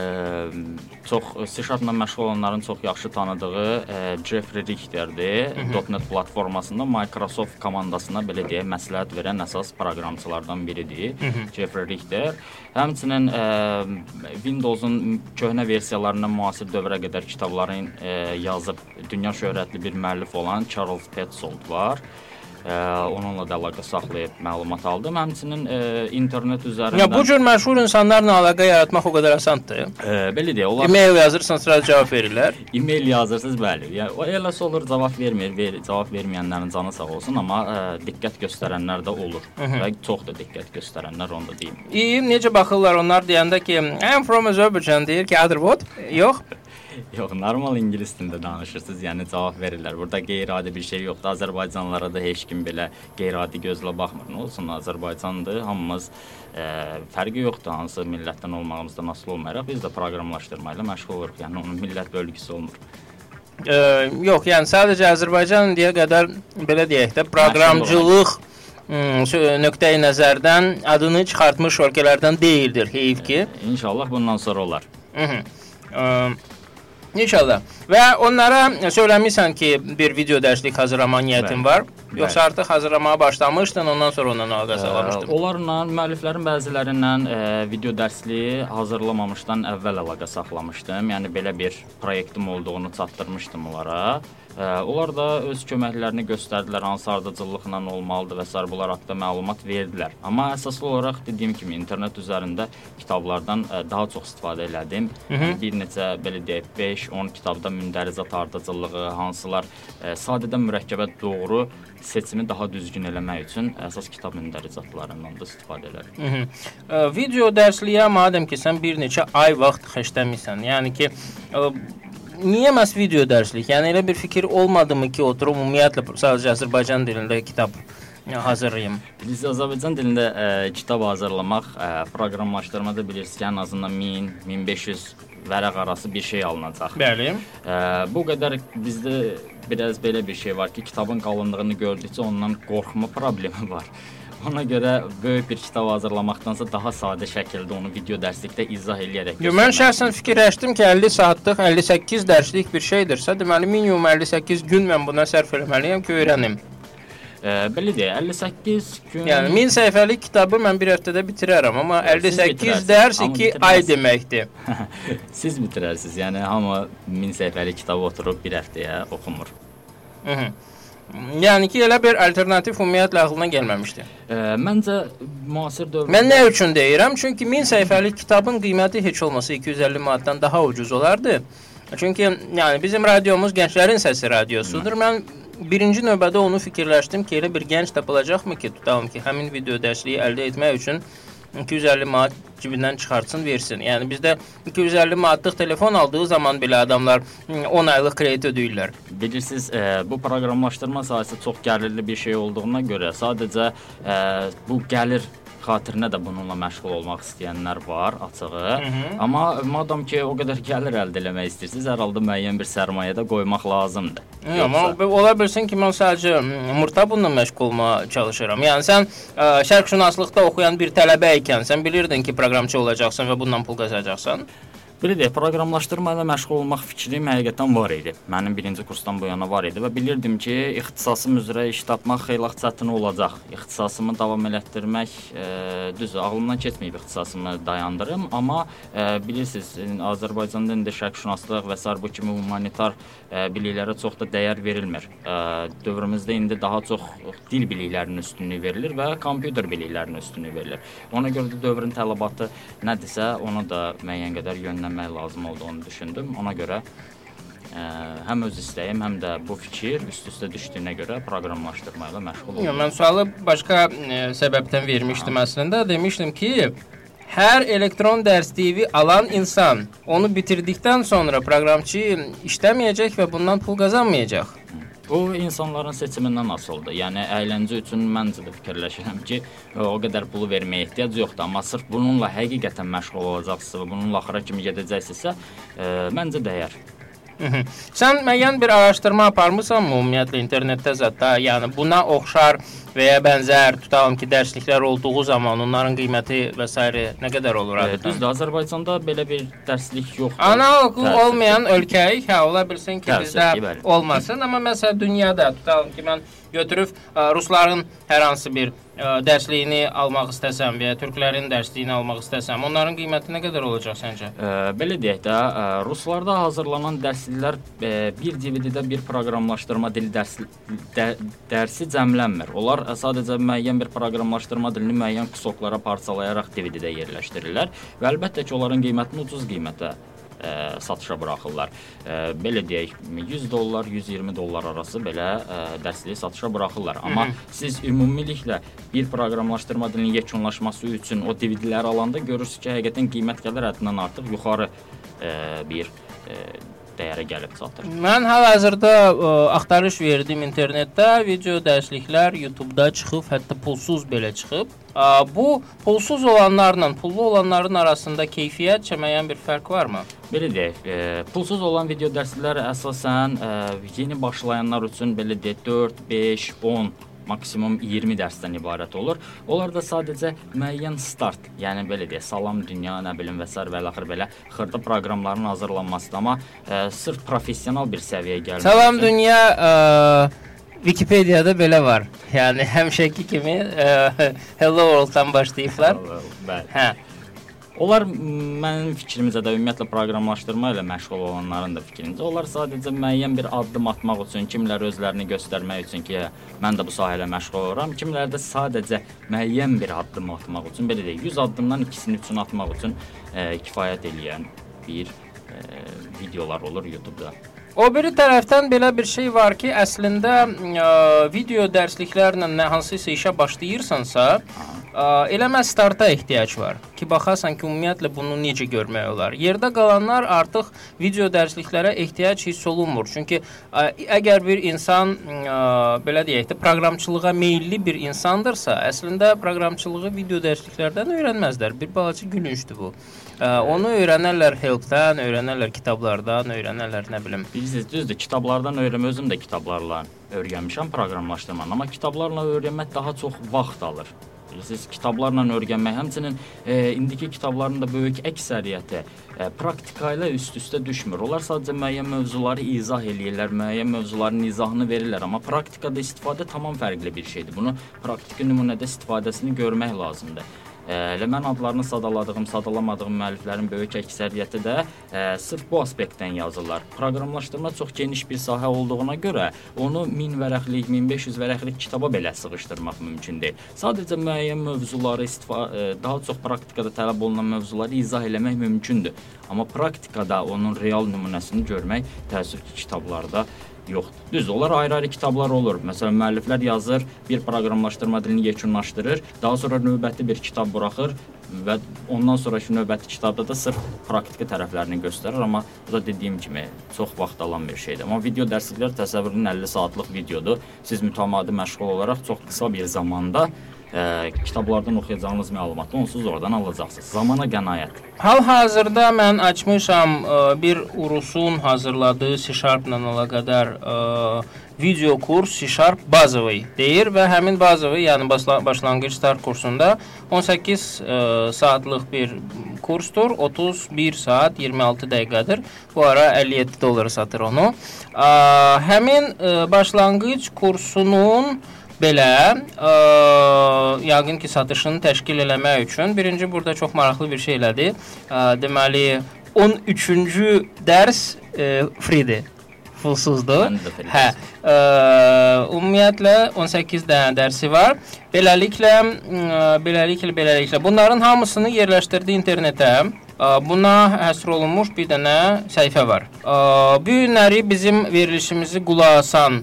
çox C#-la məşğul olanların çox yaxşı tanıdığı ə, Jeffrey Richterdir. .NET platformasında Microsoft komandasına belə deyək, məsləhət verən əsas proqramçılardan biridir. Jeffrey Richter. Həmçinin ə, Windows-un köhnə versiyalarından müasir dövrə qədər kitabların ə, yazıb dünya şöhrətli bir müəllif olan Charles Petzold var. Ə, onunla da əlaqə saxlayıb məlumat aldım. Həmçinin ə, internet üzərindən Ya bu cür məşhur insanlarla əlaqə yaratmaq o qədər asandır. Ə, belə deyə, onlar E-mail yazırsan, sıra cavab verirlər. e-mail yazırsınız, bəli. Yəni o eləsə olur, cavab vermir, ver, cavab verməyənlərin canı sağ olsun, amma ə, diqqət göstərənlər də olur. Və çox da diqqət göstərənlər onu da deyim. İyi, necə baxırlar onlar deyəndə ki, I'm from Azerbaijan deyir ki, other what? Yox. Yox, normal ingilis dilində danışırsınız, yəni cavab verirlər. Burada qeyri-adi bir şey yoxdur. Azərbaycanlılara da heç kim belə qeyri-adi gözlə baxmır. Nə olsun, Azərbaycandır. Hamımız ə, fərqi yoxdur hansı millətdən olmağımızdan asılı olmayaraq biz də proqramlaşdırma ilə məşğul oluruq. Yəni onun millət bölgüsü olmur. Ə, yox, yəni sadəcə Azərbaycan indiyə qədər belə deyək də proqramçılıq nöqteyi nəzərdən adını çıxartmış ölkələrdən deyildir. Heyf ki. İnşallah bundan sonra olar. Hı -hı. Ə, İnşallah. Və onlara söyləmisən ki, bir video dərslik hazırlama niyyətin Bəli. var, yoxsa Bəli. artıq hazırlamağa başlamışdın, ondan sonra ondan əlaqə saxlamışdın? Onlarla müəlliflərin bəzilərindən ə, video dərsliyi hazırlamamışdan əvvəl əlaqə saxlamışdım. Yəni belə bir proyektim olduğunu çatdırmışdım onlara. Ə, onlar da öz köməklərini göstərdilər, hansı ardıcıllıqla olmalıdır və sair bunlar haqqında məlumat verdilər. Amma əsaslı olaraq dediyim kimi internet üzərində kitablardan ə, daha çox istifadə elədim. Yəni, bir neçə belə deyək 5-10 kitabda mündərizat ardıcıllığı, hansılar ə, sadədən mürəkkəbə doğru seçimi daha düzgün eləmək üçün əsas kitab mündəricatlarından da istifadə elədim. Hı -hı. Ə, Video dərsliyə madəm ki, sən bir neçə ay vaxt xərcləmisən. Yəni ki, ə, niyə məhz video dərslik? Yəni elə bir fikir olmadımı ki, oturum ümumiyyətlə sadəcə Azərbaycan dilində kitab hazırlayım? Biz Azərbaycan dilində ə, kitab hazırlamaq, ə, proqramlaşdırmada bilirsiniz ki, ən azından 1000-1500 vərəq arası bir şey alınacaq. Bəli. Ə, bu qədər bizdə biraz belə bir şey var ki, kitabın qalınlığını gördükcə ondan qorxma problemi var. Ona görə böyük bir kitab hazırlamaqdansa daha sadə şəkildə onu video dərslikdə izah eləyərək. Yo, mən şəxsən fikirləşdim ki, 50 saatlıq, 58 dərslik bir şeydirsə, deməli minimum 58 gün mən buna sərf etməliyəm ki, öyrənim. Ə, belə deyə 58 gün. Yəni 1000 səhifəlik kitabı mən bir həftədə bitirərəm, amma Siz 58 bitirərsiniz, dərs amma 2 ay deməkdir. Siz bitirərsiniz. Yəni hamı 1000 səhifəlik kitabı oturub bir həftəyə oxumur. Hı -hı. Yəni ki, elə bir alternativ ümumiyyətlə ağlına gəlməmişdi. Ə, məncə müasir dövrdə Mən nə üçün deyirəm? Çünki 1000 səhifəlik kitabın qiyməti heç olmasa 250 manatdan daha ucuz olardı. Çünki yəni bizim radiomuz gənclərin səsi radiosudur. Mən birinci növbədə onu fikirləşdim ki, elə bir gənc tapılacaqmı ki, tutalım ki, həmin video dərsliyi əldə etmək üçün 250 manat cibindən çıxartsın, versin. Yəni bizdə 250 manatlıq telefon aldığı zaman belə adamlar hı, 10 aylıq kredit ödəyirlər. Bilirsiniz, ə, bu proqramlaşdırma sahəsi çox gəlirli bir şey olduğuna görə sadəcə ə, bu gəlir xatirinə də bununla məşğul olmaq istəyənlər var, açığı. Amma madam ki, o qədər gəlir əldə etmək istəyirsiniz, hər halda müəyyən bir sərmayə də qoymaq lazımdır. Yox, amma bu- ola bilsin ki, mən sadəcə murta bununla məşğul olmağa çalışıram. Yəni sən ə, şərqşünaslıqda oxuyan bir tələbə ikən sən bilirdin ki, proqramçı olacaqsan və bundan pul qazanacaqsan. Belə deyək, proqramlaşdırma ilə məşğul olmaq fikrim həqiqətən var idi. Mənim birinci kursdan bu yana var idi və bilirdim ki, ixtisasım üzrə iş tapmaq xeyli çətin olacaq. İxtisasımı davam elətdirmək e, düz ağlımdan keçməyib ixtisasımı dayandırım, amma e, bilirsiniz, e, Azərbaycanda indi şərqşünaslıq və sair bu kimi humanitar e, biliklərə çox da dəyər verilmir. E, dövrümüzdə indi daha çox dil biliklərinin üstünlüyü verilir və kompüter biliklərinin üstünlüyü verilir. Ona görə də dövrün tələbatı nədirsə, onu da müəyyən qədər yönlənmək lazım olduğunu düşündüm. Ona görə ə, həm öz istəyim, həm də bu fikir üst-üstə düşdüyünə görə proqramlaşdırma ilə məşğul Yox, oldum. mən sualı başqa ə, səbəbdən vermişdim əslində. Demişdim ki, hər elektron dərsliyi alan insan onu bitirdikdən sonra proqramçı işləməyəcək və bundan pul qazanmayacaq. Bu insanların seçimindən asılıdır. Yəni əyləncə üçün məncə də fikirləşirəm ki, o qədər pulu verməyə ehtiyac yoxdur, amma sırf bununla həqiqətən məşğul olacaqsınızsa və bununla axıra kimi gedəcəksinizsə, ə, məncə dəyər. Sən müəyyən bir araşdırma aparmısanmı ümumiyyətlə internetdə zətdə? Yəni buna oxşar və ya bənzər tutalım ki, dərsliklər olduğu zaman onların qiyməti və s. nə qədər olur adətən? Düzdür, Azərbaycanda belə bir dərslik yoxdur. Təəssüf ki. olmayan ölkəyə hə ola bilsin ki, bizdə bəli. olmasın, amma məsələn dünyada tutalım ki, mən götürüb ə, rusların hər hansı bir ə, dərsliyini almaq istəsəm və ya türklərin dərsliyini almaq istəsəm, onların qiyməti nə qədər olacaq səncə? Ə, belə deyək də, ə, ruslarda hazırlanan dərsliklər ə, bir DVD-də bir proqramlaşdırma dili dərs də, dərsi cəmlənmir. Onlar ə, sadəcə müəyyən bir proqramlaşdırma dilini müəyyən kusoklara parçalayaraq DVD-də yerləşdirirlər və əlbəttə ki, onların qiymətini ucuz qiymətə ə, satışa buraxırlar. Ə, belə deyək, 100 dollar, 120 dollar arası belə ə, dərsliyi satışa buraxırlar. Amma siz ümumiliklə bir proqramlaşdırma dilinin yekunlaşması üçün o DVD-ləri alanda görürsüz ki, həqiqətən qiymət qədər həddindən artıq yuxarı ə, bir ə, dəyərə gəlib çatır. Mən hal-hazırda ə, axtarış verdim internetdə, video dərsliklər YouTube-da çıxıb, hətta pulsuz belə çıxıb. Ə, bu pulsuz olanlarla pullu olanların arasında keyfiyyət müəyyən bir fərq varmı? Belə deyək, e, pulsuz olan video dərslər əsasən e, yeni başlayanlar üçün belə deyək 4, 5, 10 maksimum 20 dərsdən ibarət olur. Onlar da sadəcə müəyyən start, yəni belə deyək, salam dünya, nə bilim və s. və axır belə xırda proqramların hazırlanmasıdır, amma e, sırf professional bir səviyyəyə gəlmək. Salam üçün- dünya ə, Wikipediyada belə var. Yəni həmişəki kimi ə, Hello World-dan başlayıblar. Bəli. Hə. Onlar mənim fikrimcə də ümumiyyətlə proqramlaşdırma ilə məşğul olanların da fikrincə, onlar sadəcə müəyyən bir addım atmaq üçün, kimlər özlərini göstərmək üçün ki, mən də bu sahələ məşğul oluram, kimlər də sadəcə müəyyən bir addım atmaq üçün, belə deyək, 100 addımdan ikisini üçün atmaq üçün e, kifayət eləyən bir e, videolar olur YouTube-da. O biri tərəfdən belə bir şey var ki, əslində ə, video dərsliklərlə nə hansısa işə başlayırsansa, ə, eləmə starta ehtiyac var ki, baxasan ki, ümumiyyətlə bunu necə görmək olar. Yerdə qalanlar artıq video dərsliklərə ehtiyac hiss olunmur. Çünki əgər bir insan ə, belə deyək də proqramçılığa meylli bir insandırsa, əslində proqramçılığı video dərsliklərdən öyrənməzlər. Bir balaca gülüncdür bu. Ə, onu öyrənərlər helpdən, öyrənərlər kitablardan, öyrənərlər nə bilim. Bilirsiniz, düzdür, kitablardan öyrənmə özüm də kitablarla öyrənmişəm proqramlaşdırmanı, amma kitablarla öyrənmək daha çox vaxt alır. Bilirsiniz, kitablarla öyrənmək, həmçinin e, indiki kitabların da böyük əksəriyyəti e, praktika ilə üst-üstə düşmür. Onlar sadəcə müəyyən mövzuları izah eləyirlər, müəyyən mövzuların izahını verirlər, amma praktikada istifadə tamam fərqli bir şeydir. Bunu praktiki nümunədə istifadəsini görmək lazımdır. Elə mən adlarını sadaladığım, sadalamadığım müəlliflərin böyük əksəriyyəti də e, sırf bu aspektdən yazırlar. Proqramlaşdırma çox geniş bir sahə olduğuna görə onu 1000 vərəqlik, 1500 vərəqlik kitaba belə sığışdırmaq mümkün deyil. Sadəcə müəyyən mövzuları istifa e, daha çox praktikada tələb olunan mövzuları izah eləmək mümkündür. Amma praktikada onun real nümunəsini görmək təəssüf ki, kitablarda yoxdur. Düz, onlar ayrı-ayrı kitablar olur. Məsələn, müəlliflər yazır, bir proqramlaşdırma dilini yekunlaşdırır, daha sonra növbəti bir kitab buraxır və ondan sonrakı növbəti kitabda da sırf praktiki tərəflərini göstərir, amma bu da dediyim kimi çox vaxt alan bir şeydir. Amma video dərsliklər təsəvvürün 50 saatlıq videodur. Siz mütəmadi məşğul olaraq çox qısa bir zamanda ə, kitablardan oxuyacağınız məlumatı onsuz oradan alacaqsınız. Zamana qənaət. Hal-hazırda mən açmışam ə, bir Urusun hazırladığı C#-la əlaqədar ə, video kurs C# bazovый deyir və həmin bazovый, yəni başla başlanğıc start kursunda 18 ə, saatlıq bir kursdur. 31 saat 26 dəqiqədir. Bu ara 57 dollara satır onu. Ə, həmin ə, başlanğıc kursunun belə ə, yəqin ki, satışını təşkil eləmək üçün birinci burada çox maraqlı bir şey elədi. Ə, deməli 13-cü dərs ə, free-dir. Pulsuzdur. Hə. Ə, ümumiyyətlə 18 dənə dərsi var. Beləliklə ə, beləliklə beləliklə bunların hamısını yerləşdirdi internetə. Buna həsr olunmuş bir dənə səhifə var. Bu günləri bizim verilişimizi qulaq asan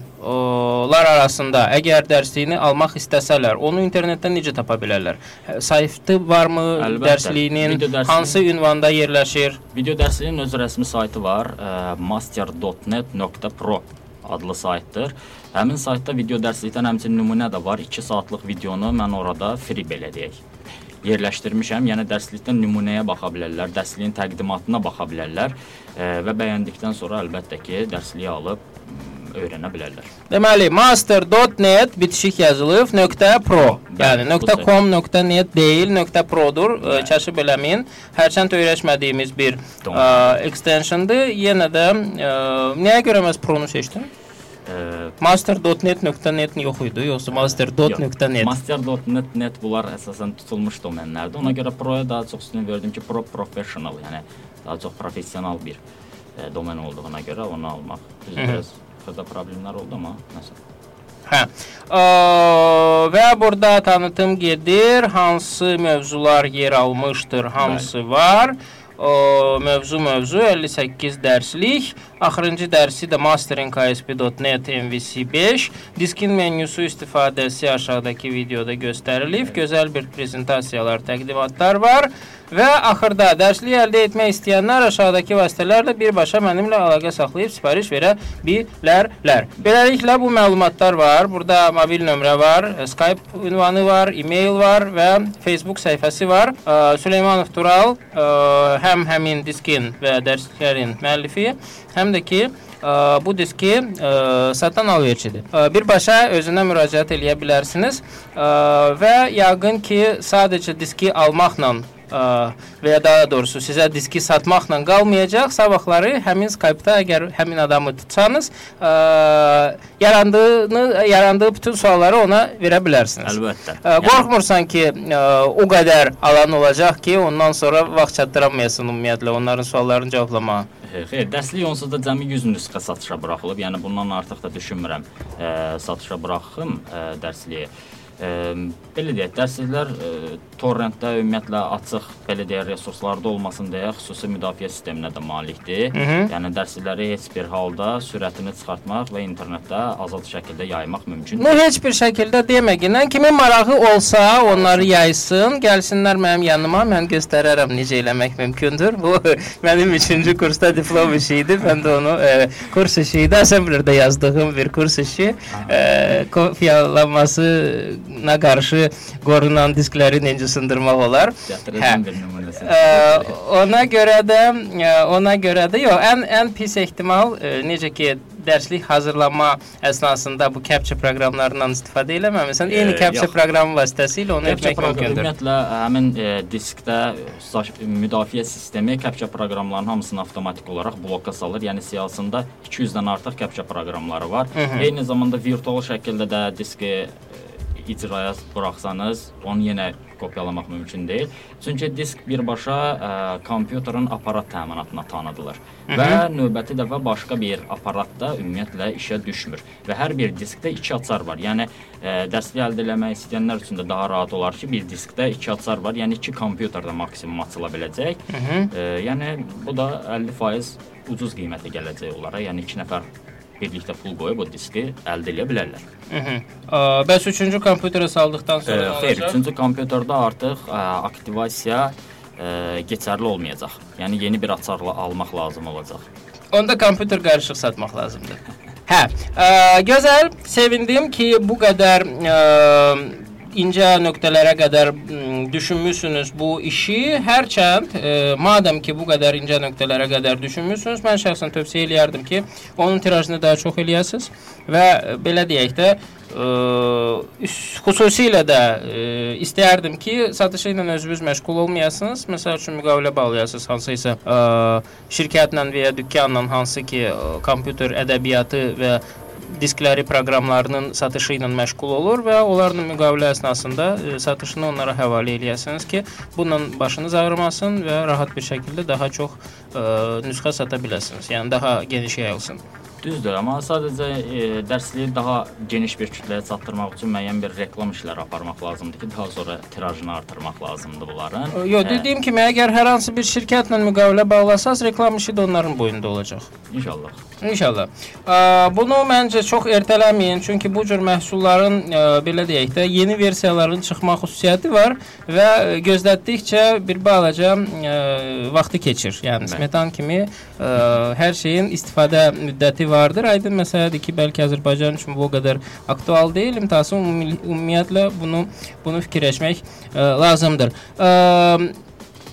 lar arasında əgər dərsliyini almaq istəsələr, onu internetdən necə tapa bilərlər? Hə, Saytı varmı Əlbəttə. dərsliyinin? Video dərsliyi- Hansı ünvanda yerləşir? Video dərsliyinin öz rəsmi saytı var, master.net.pro adlı saytdır. Həmin saytda video dərslikdən həmçinin nümunə də var. 2 saatlıq videonu mən orada free belə deyək yerləşdirmişəm. Yəni dərslikdən nümunəyə baxa bilərlər, dərsliyin təqdimatına baxa bilərlər ə, və bəyəndikdən sonra əlbəttə ki, dərsliyi alıb m, öyrənə bilərlər. Deməli, master.net bitişik yazılıb .pro. Yəni bu .com, .net deyil, .produr. Ə, Kəşf eləməyin. Hərçənd öyrəşmədiyimiz bir ə, extensiondur. Yenə də ə, nəyə görə məs pro-nu seçdim? Ə, master.net.net yox idi, yoxsa master.net. Master.net bunlar əsasən tutulmuş domenlərdir. Ona görə Pro-ya daha çox üstünlük verdim ki, Pro professional, yəni daha çox professional bir e, domen olduğuna görə onu almaq. Biraz xırda problemlər oldu amma nəsə. Hə. Ə, və burada tanıtım gedir, hansı mövzular yer almışdır, hamısı var. O mövzu mövzu 58 dərslik. Axırıncı dərsi də mastering.asp.net MVC5. Diskin menüsü istifadəsi aşağıdakı videoda göstərilib. Gözəl bir prezentasiyalar, təqdimatlar var. Və axırda dərsliyi əldə etmək istəyənlər aşağıdakı vasitələrlə birbaşa mənimlə əlaqə saxlayıb sifariş verə bilərlər. Beləliklə bu məlumatlar var. Burada mobil nömrə var, Skype ünvanı var, e-mail var və Facebook səhifəsi var. Süleymanov Tural həm həmin diskin və dərsliklərin müəllifi, həm də ki ə, bu diski ə, satan alverçidir. Ə, birbaşa özünə müraciət eləyə bilərsiniz ə, və yəqin ki sadəcə diski almaqla ə, və ya daha doğrusu sizə diski satmaqla qalmayacaq. Sabahları həmin Skype-da əgər həmin adamı tutsanız, ə, yarandığını yarandığı bütün sualları ona verə bilərsiniz. Əlbəttə. Ə, qorxmursan ki, ə, o qədər alan olacaq ki, ondan sonra vaxt çatdıramayasın ümumiyyətlə onların suallarını cevablamağa. Xeyr, dərslik onsuz da cəmi 100 nüsxə satışa buraxılıb. Yəni bundan artıq da düşünmürəm e, satışa buraxım e, dərsliyi. Belə deyək, dərsliklər e, torrentdə ümumiyyətlə açıq belə deyək resurslarda olmasın deyə xüsusi müdafiə sisteminə də malikdir. Hı -hı. Yəni dərslikləri heç bir halda sürətini çıxartmaq və internetdə azad şəkildə yaymaq mümkün Bu heç bir şəkildə deməginən kimin marağı olsa, onları yaysın, gəlsinlər mənim yanıma, mən göstərərəm necə eləmək mümkündür. Bu mənim 3-cü kursda diplom işi idi. Mən də onu e, kurs işi idi. Assemblerdə yazdığım bir kurs işi. E, kopyalanmasına qarşı qorunan diskləri necə sındırmaq olar. Nümunəsini. Ə, ona görə də ona görə də yox, ən ən pis ehtimal necə ki dərslik hazırlanma əsnasında bu capture proqramlarından istifadə eləməmisən, eyni capture proqramı vasitəsilə onu etmək mümkündür. ümumiyyətlə həmin e, diskdə müdafiə sistemi capture proqramlarının hamısını avtomatik olaraq bloka salır. Yəni siyahısında 200-dən artıq capture proqramları var. hı. Eyni zamanda virtual şəkildə də diski icraya buraxsanız, onu yenə kopyalamaq mümkün deyil. Çünki disk birbaşa ə, kompüterin aparat təminatına tanıdılır və növbəti dəfə başqa bir aparatda ümumiyyətlə işə düşmür. Və hər bir diskdə 2 açar var. Yəni ə, dərslik əldə etmək istəyənlər üçün də daha rahat olar ki, bir diskdə 2 açar var. Yəni 2 kompüterdə maksimum açıla biləcək. Ə, yəni bu da 50% ucuz qiymətə gələcək onlara. Yəni 2 nəfər birlikdə pul qoyub o diski əldə edə bilərlər. Mhm. Ə, Bəs 3-cü kompüterə saldıqdan Ə, sonra nə xeyr, olacaq? üçüncü kompüterdə artıq ə, aktivasiya ə, keçərli olmayacaq. Yəni yeni bir açarla almaq lazım olacaq. Onda kompüter qarışıq satmaq lazımdır. Hə, ə, gözəl, sevindim ki, bu qədər ə, incə nöqtələrə qədər düşünmüsünüz bu işi. Hərçənd e, madəm ki, bu qədər incə nöqtələrə qədər düşünmüsünüz, mən şəxsən tövsiyə eləyərdim ki, onun tirajını daha çox eləyəsiniz və belə deyək də ə, üs- xüsusilə də ə, istəyərdim ki, satışı ilə özünüz məşğul olmayasınız. Məsəl üçün müqavilə bağlayasınız hansısa ə, şirkətlə və ya dükkanla hansı ki, ə, kompüter ədəbiyyatı və diskləri proqramlarının satışı ilə məşğul olur və onlarla müqavilə əsnasında ə, satışını onlara həvalə eləyəsiniz ki, bununla başınız ağrımasın və rahat bir şəkildə daha çox ə, nüsxə sata biləsiniz. Yəni daha geniş yayılsın. Düzdür, amma sadəcə e, dərsliyi daha geniş bir kütləyə çatdırmaq üçün müəyyən bir reklam işləri aparmaq lazımdır ki, daha sonra tirajını artırmaq lazımdır bunların. Yo, dediyim kimi, əgər hər hansı bir şirkətlə müqavilə bağlasaz, reklam işi də onların boyunda olacaq. İnşallah. İnşallah. Ə, Bunu məncə çox ertələməyin, çünki bu cür məhsulların ə, belə deyək də yeni versiyaların çıxma xüsusiyyəti var və gözlətdikcə bir balaca ə, vaxtı keçir. Yəni smetan kimi ə, hər şeyin istifadə müddəti vardır. Aydın məsələdir ki, bəlkə Azərbaycan üçün bu o qədər aktual deyil, imtahası ümumi, ümumiyyətlə bunu bunu fikirləşmək ə, lazımdır. Ə,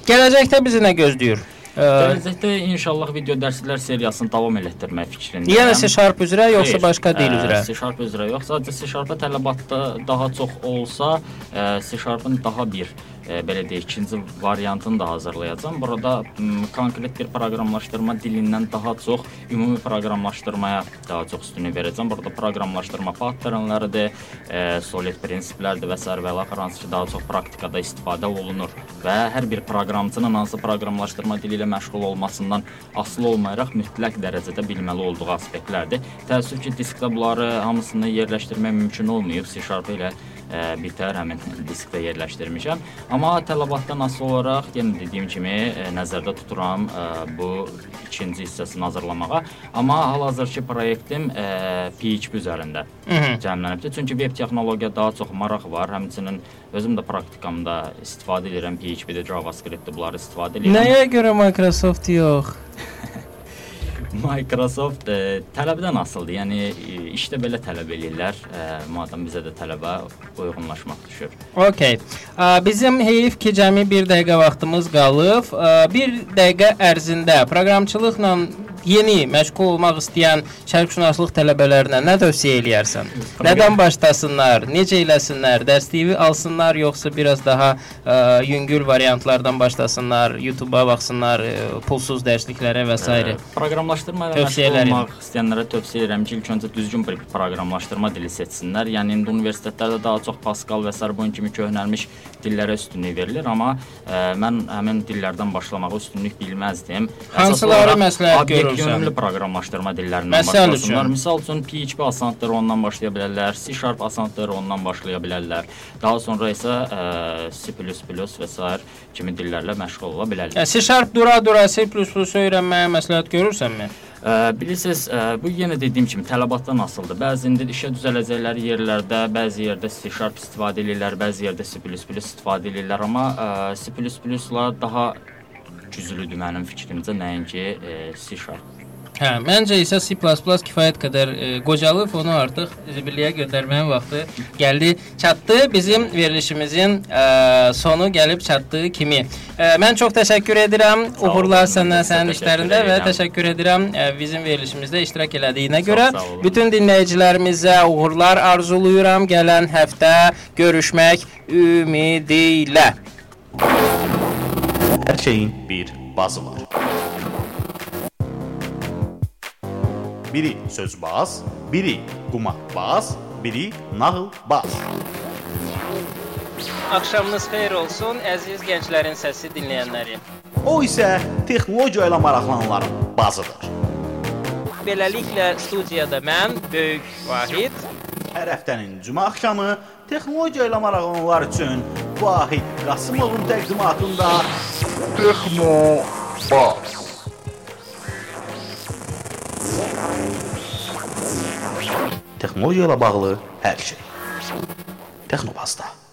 gələcəkdə bizi nə gözləyir? Ə, Gələcəkdə inşallah video dərslər seriyasını davam elətdirmək fikrindəyəm. Yenə C üzrə yoxsa Xeyr, başqa dil üzrə? C üzrə yox, sadəcə C tələbatda daha çox olsa, ə, C Sharp-ın daha bir belə deyək, ikinci variantını da hazırlayacağam. Burada konkret bir proqramlaşdırma dilindən daha çox ümumi proqramlaşdırmaya daha çox üstünlük verəcəm. Burada proqramlaşdırma patternləridir, ə, solid prinsiplərdir və sair və axır hansı ki, daha çox praktikada istifadə olunur və hər bir proqramçının hansı proqramlaşdırma dili ilə məşğul olmasından asılı olmayaraq mütləq dərəcədə bilməli olduğu aspektlərdir. Təəssüf ki, diskdə bunları hamısını yerləşdirmək mümkün olmayıb. C# ilə ə, bitər həmin diskdə yerləşdirmişəm. Amma tələbatdan asılı olaraq yenə dediyim kimi ə, nəzərdə tuturam ə, bu ikinci hissəsini hazırlamağa. Amma hal-hazırki proyektim ə, PHP üzərində cəmlənibdir. Çünki veb texnologiya daha çox maraq var. Həmçinin özüm də praktikamda istifadə edirəm PHP-də, JavaScript-də bunları istifadə edirəm. Nəyə görə Microsoft yox? Microsoft ə, tələbdən asılıdır. Yəni ə, işdə belə tələb eləyirlər. Ə, madam bizə də tələbə uyğunlaşmaq düşür. Okay. Ə, Bizim heyif ki, cəmi 1 dəqiqə vaxtımız qalıb. 1 dəqiqə ərzində proqramçılıqla yeni məşğul olmaq istəyən şərqşünaslıq tələbələrinə nə tövsiyə eləyərsən? Nədən başlasınlar? Necə eləsinlər? Dərsliyi alsınlar yoxsa biraz daha ə, yüngül variantlardan başlasınlar, YouTube-a baxsınlar, ə, pulsuz dərsliklərə və s. Ə, Proqramlaşdırma ilə məşğul olmaq istəyənlərə tövsiyə edirəm ki, ilk öncə düzgün bir proqramlaşdırma dili seçsinlər. Yəni indi universitetlərdə daha çox Pascal və bunun kimi köhnəlmiş dillərə üstünlük verilir, amma ə, mən həmin dillərdən başlamağa üstünlük bilməzdim. Hansıları məsləhət obyekt yönümlü proqramlaşdırma dillərindən Məsəl başlasınlar. Misal üçün PHP asandır, ondan başlaya bilərlər. C# asandır, ondan başlaya bilərlər. Daha sonra isə ə, C++ və sair kimi dillərlə məşğul ola bilərlər. Yəni C dura-dura C++ öyrənməyə məsləhət görürsənmi? Ə, bilirsiniz, ə, bu yenə dediyim kimi tələbatdan asılıdır. Bəzində işə düzələcəkləri yerlərdə, bəzi yerdə C# istifadə edirlər, bəzi yerdə C++ istifadə edirlər, amma ə, C++-la daha güclüdür mənim fikrimcə, nəinki ə, C#. Hə, məncə isə C++ kifayət qədər e, qocalıb, onu artıq zibilliyə göndərməyin vaxtı gəldi, çatdı. Bizim verilişimizin e, sonu gəlib çatdığı kimi. E, mən çox təşəkkür edirəm. Sağ Uğurlar sənə, sənin işlərində və təşəkkür edirəm e, bizim verilişimizdə iştirak elədiyinə görə. sağ olun. Bütün dinləyicilərimizə uğurlar arzuluyuram. Gələn həftə görüşmək ümidi ilə. Hər şeyin bir bazı var. Biri söz baz, biri quma baz, biri nağıl baz. Axşamınız xeyir olsun, əziz gənclərin səsi dinləyənləri. O isə texnologiya ilə maraqlananların bazıdır. Beləliklə studiyada mən, Böyük Vahid Hər həftənin cümə axşamı texnologiya ilə maraqlananlar üçün Vahid Qasımovun təqdimatında Texno Baz. Texnologiya ilə bağlı hər şey. Texnobazda.